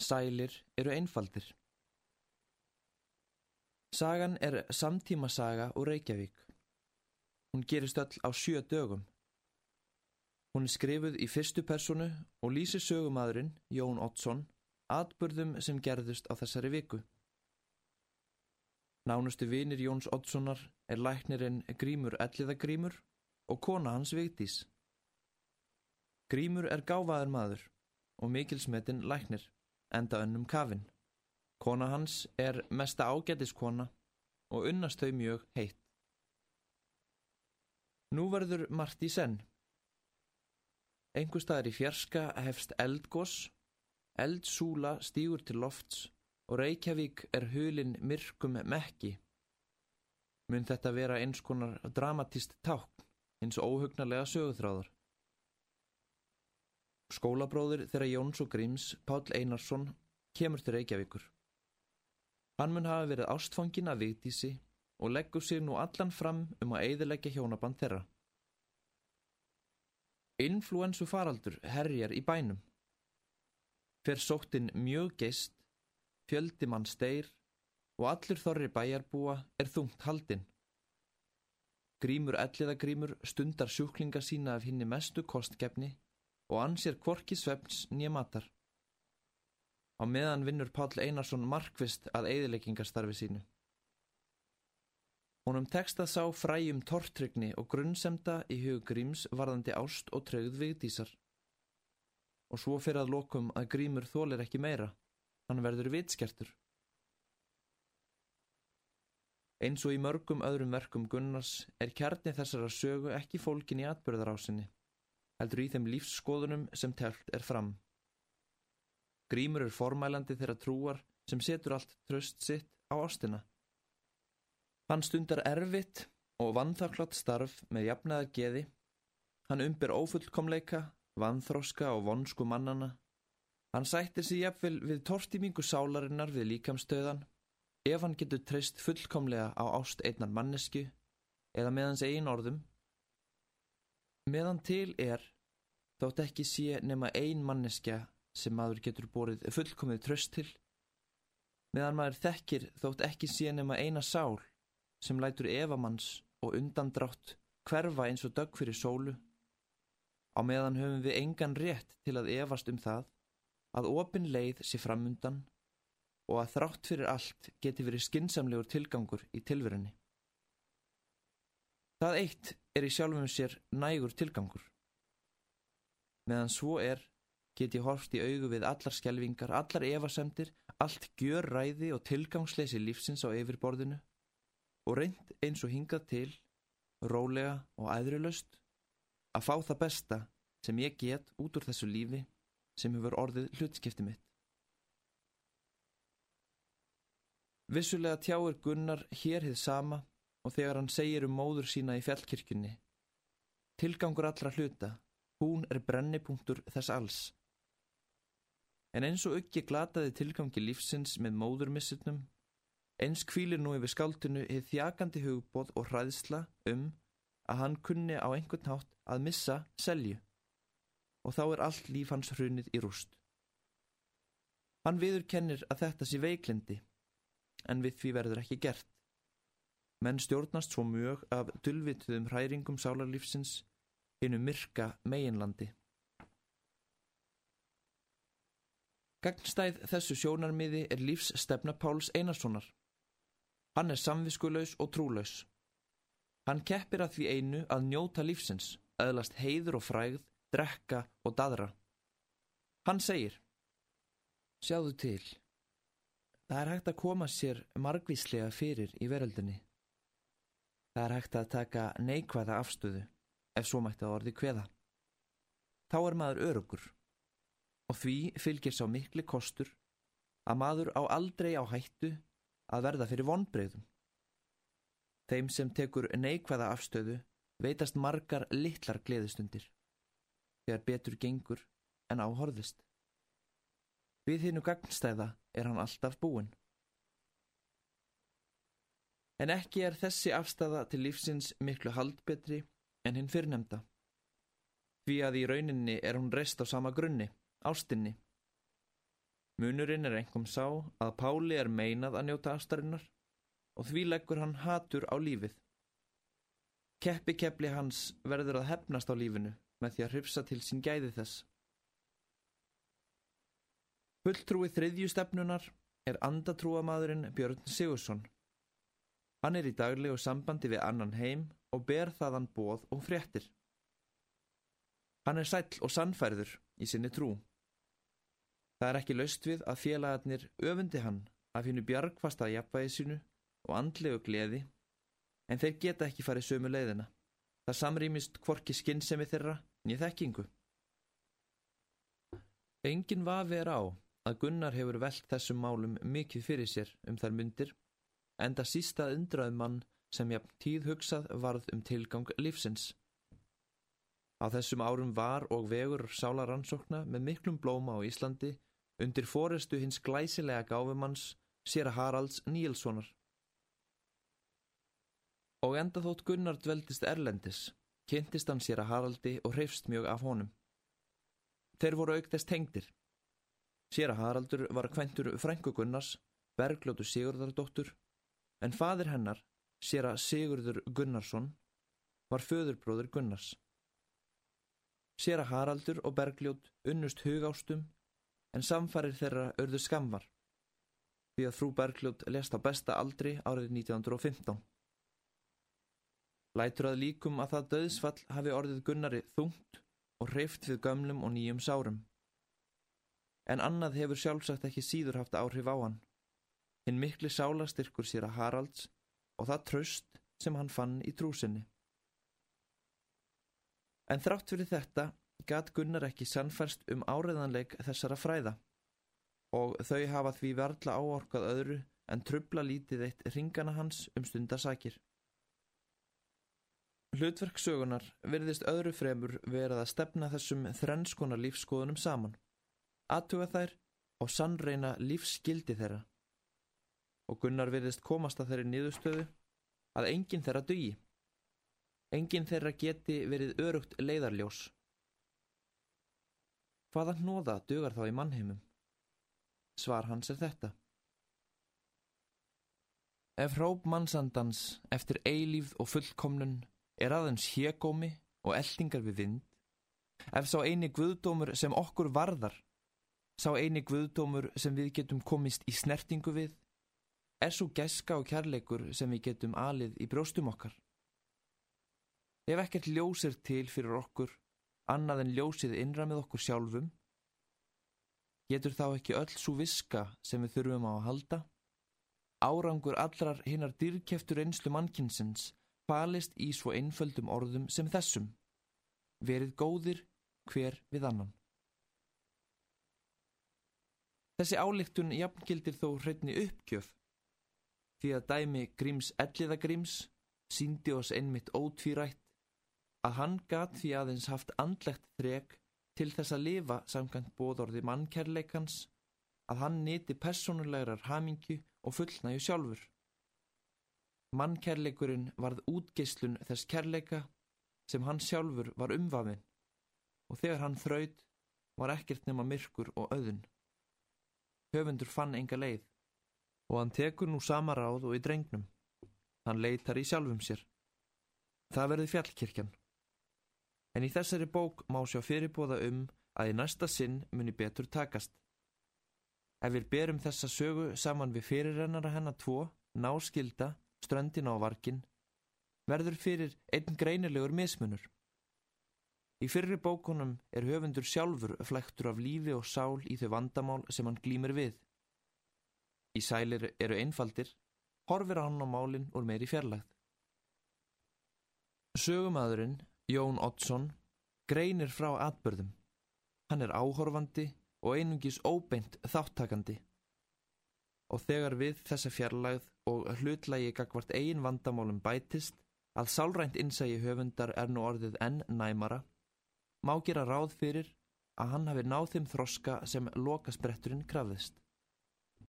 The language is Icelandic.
sælir eru einfaldir. Sagan er samtímasaga úr Reykjavík. Hún gerist öll á sjö dögum. Hún er skrifuð í fyrstu personu og lýsir sögumadurinn, Jón Ottsson, atbörðum sem gerðust á þessari viku. Nánustu vinir Jóns Ottssonar er læknirinn Grímur Elliðagrímur og kona hans Vigdís. Grímur er gáfaður maður og mikilsmetinn læknir, enda önnum kafinn. Kona hans er mesta ágætiskona og unnast þau mjög heitt. Nú verður margt í senn. Engu staðar í fjerska hefst eldgós, eldsúla stígur til lofts og Reykjavík er hulin myrkum mekki. Mun þetta vera eins konar dramatist tákn, eins óhugnarlega söguþráður. Skólabróður þeirra Jóns og Gríms, Pál Einarsson, kemur til Reykjavíkur. Hann mun hafa verið ástfangin af Vigdísi og leggur sig nú allan fram um að eiðilegja hjónaband þeirra. Influensu faraldur herjar í bænum. Fer sóttinn mjög geist, fjöldi mann steir og allur þorri bæjarbúa er þungt haldinn. Grímur elliðagrímur stundar sjúklinga sína af hinni mestu kostgefni og ansér kvorki svefns nýja matar. Á meðan vinnur Páll Einarsson markvist að eigðileggingastarfi sínu. Húnum tekst að sá fræjum tortrygni og grunnsemda í hug Gríms varðandi ást og treyð vigdísar. Og svo fyrir að lokum að Grímur þólir ekki meira, hann verður vitskertur. Eins og í mörgum öðrum verkum Gunnars er kjarni þessara sögu ekki fólkin í atbyrðarásinni, heldur í þeim lífsskoðunum sem telt er fram. Grímur er formælandi þeirra trúar sem setur allt tröst sitt á ástina. Hann stundar erfitt og vannþaklátt starf með jafnaðar geði. Hann umbir ófullkomleika, vannþróska og vonsku mannana. Hann sættir sig jafnvel við tortímingu sálarinnar við líkamstöðan ef hann getur treyst fullkomlega á ást einnar mannesku eða með hans eigin orðum. Meðan til er þótt ekki sé nema ein manneskja sem maður getur borið fullkomið tröst til. Meðan maður þekkir þótt ekki sé nema eina sál sem lætur evamanns og undandrátt hverfa eins og dögg fyrir sólu. Á meðan höfum við engan rétt til að evast um það að opin leið sé framundan og að þrátt fyrir allt geti verið skinsamlegur tilgangur í tilverunni. Það eitt er í sjálfum sér nægur tilgangur. Meðan svo er get ég horfst í augu við allar skjelvingar, allar evasemdir, allt gjör ræði og tilgangsleysi lífsins á yfirborðinu og reynd eins og hingað til, rólega og æðrilöst, að fá það besta sem ég get út úr þessu lífi sem hefur orðið hlutskipti mitt. Vissulega tjáir Gunnar hér hið sama og þegar hann segir um móður sína í fjallkirkjunni. Tilgangur allra hluta, hún er brennipunktur þess alls. En eins og ekki glataði tilgangi lífsins með móðurmissutnum Eins kvílir nú yfir skáltinu heið þjakandi hugbóð og hræðsla um að hann kunni á einhvern hátt að missa selju og þá er allt líf hans hrunið í rúst. Hann viður kennir að þetta sé veiklindi en við því verður ekki gert. Menn stjórnast svo mjög af dulvituðum hræringum sálarlífsins innu myrka meginlandi. Gagnstæð þessu sjónarmiði er lífs stefna Páls Einarssonar. Hann er samviskuleus og trúlaus. Hann keppir að því einu að njóta lífsins, aðlast heiður og fræð, drekka og dadra. Hann segir, sjáðu til, það er hægt að koma sér margvíslega fyrir í veröldinni. Það er hægt að taka neikvæða afstöðu, ef svo mætti að orði kveða. Þá er maður örugur og því fylgir sá mikli kostur að maður á aldrei á hættu að verða fyrir vonbreyðum. Þeim sem tekur neikvæða afstöðu veitast margar litlar gleðistundir þegar betur gengur en áhorðist. Við hinnu gagnstæða er hann alltaf búin. En ekki er þessi afstæða til lífsins miklu haldbetri en hinn fyrrnemda. Því að í rauninni er hún rest á sama grunni, ástinni. Munurinn er einhverjum sá að Páli er meinað að njóta astarinnar og því leggur hann hatur á lífið. Keppi keppli hans verður að hefnast á lífinu með því að hrifsa til sín gæði þess. Fulltrúi þriðju stefnunar er andatrúamadurinn Björn Sigursson. Hann er í daglegu sambandi við annan heim og ber þaðan bóð og fréttir. Hann er sæll og sannfærður í sinni trú. Það er ekki laust við að félagarnir öfundi hann af hennu bjargfasta jafnvægi sínu og andlegu gleði en þeir geta ekki farið sömu leiðina. Það samrýmist kvorki skinnsemi þeirra nýð þekkingu. Engin vafi er á að Gunnar hefur velt þessum málum mikið fyrir sér um þær myndir en það sísta undraðum mann sem jafn tíð hugsað varð um tilgang lífsins. Á þessum árum var og vegur sálarannsókna með miklum blóma á Íslandi undir fórestu hins glæsilega gáfumanns sér Haralds Níelssonar. Og enda þótt Gunnar dveldist Erlendis, kynntist hann sér að Haraldi og hreifst mjög af honum. Þeir voru aukðest tengdir. Sér að Haraldur var kventur frængu Gunnars, Bergljótu Sigurdardóttur, en fadir hennar, sér að Sigurdur Gunnarsson, var föðurbróður Gunnars. Sér að Haraldur og Bergljót unnust hugástum en samfarir þeirra örðu skamvar því að frú Bergljótt lest á besta aldri árið 1915. Lætur að líkum að það döðsfall hafi orðið Gunnari þungt og hreift við gömlum og nýjum sárum. En annað hefur sjálfsagt ekki síður haft áhrif á hann. Hinn mikli sálastyrkur sér að Haralds og það tröst sem hann fann í trúsinni. En þrátt fyrir þetta gat Gunnar ekki sannfærst um áreðanleik þessara fræða og þau hafa því verðla áorkað öðru en trubla lítið eitt ringana hans um stundasakir. Hlutverksögunar verðist öðru fremur verið að stefna þessum þrennskona lífskoðunum saman, aðtuga þær og sannreina lífsskildi þeirra. Og Gunnar verðist komast að þeirri nýðustöðu að enginn þeirra dugi. Enginn þeirra geti verið örugt leiðarljós Hvaða hnóða dugar þá í mannheimum? Svar hans er þetta. Ef hróp mannsandans eftir eilífð og fullkomnun er aðeins hégómi og eldingar við vind, ef sá eini guðdómur sem okkur varðar, sá eini guðdómur sem við getum komist í snertingu við, er svo geska og kærleikur sem við getum alið í brjóstum okkar. Ef ekkert ljós er til fyrir okkur, annað en ljósið innra með okkur sjálfum, getur þá ekki öll svo viska sem við þurfum á að halda? Árangur allrar hinnar dyrkjeftur einslu mannkinsins falist í svo einföldum orðum sem þessum. Verið góðir hver við annan. Þessi álíktun jafngildir þó hreitni uppgjöf því að dæmi Gríms elliðagríms síndi oss einmitt ótvírætt að hann gat því aðeins haft andlegt þrek til þess að lifa samkvæmt bóðorði mannkærleikans að hann niti personulegar hamingju og fullnæju sjálfur. Mannkærleikurinn varð útgeislun þess kærleika sem hann sjálfur var umvafinn og þegar hann þraut var ekkert nema myrkur og öðun. Höfundur fann enga leið og hann tekur nú sama ráð og í drengnum. Hann leitar í sjálfum sér. Það verði fjallkirkjan en í þessari bók má sjá fyrirbóða um að í næsta sinn muni betur takast. Ef við berum þessa sögu saman við fyrirrennara hennar tvo, náskilda, ströndin á varkin, verður fyrir einn greinilegur mismunur. Í fyrri bókunum er höfundur sjálfur flektur af lífi og sál í þau vandamál sem hann glýmir við. Í sælir eru einfaldir, horfir hann á málinn úr meiri fjarlægð. Sögumadurinn Jón Oddsson greinir frá atbörðum. Hann er áhorfandi og einungis óbeint þáttakandi. Og þegar við þessa fjarlægð og hlutlægi gagvart eigin vandamálum bætist að sálrænt innsægi höfundar er nú orðið enn næmara, má gera ráð fyrir að hann hafi náð þeim þroska sem lokaspretturinn krafðist.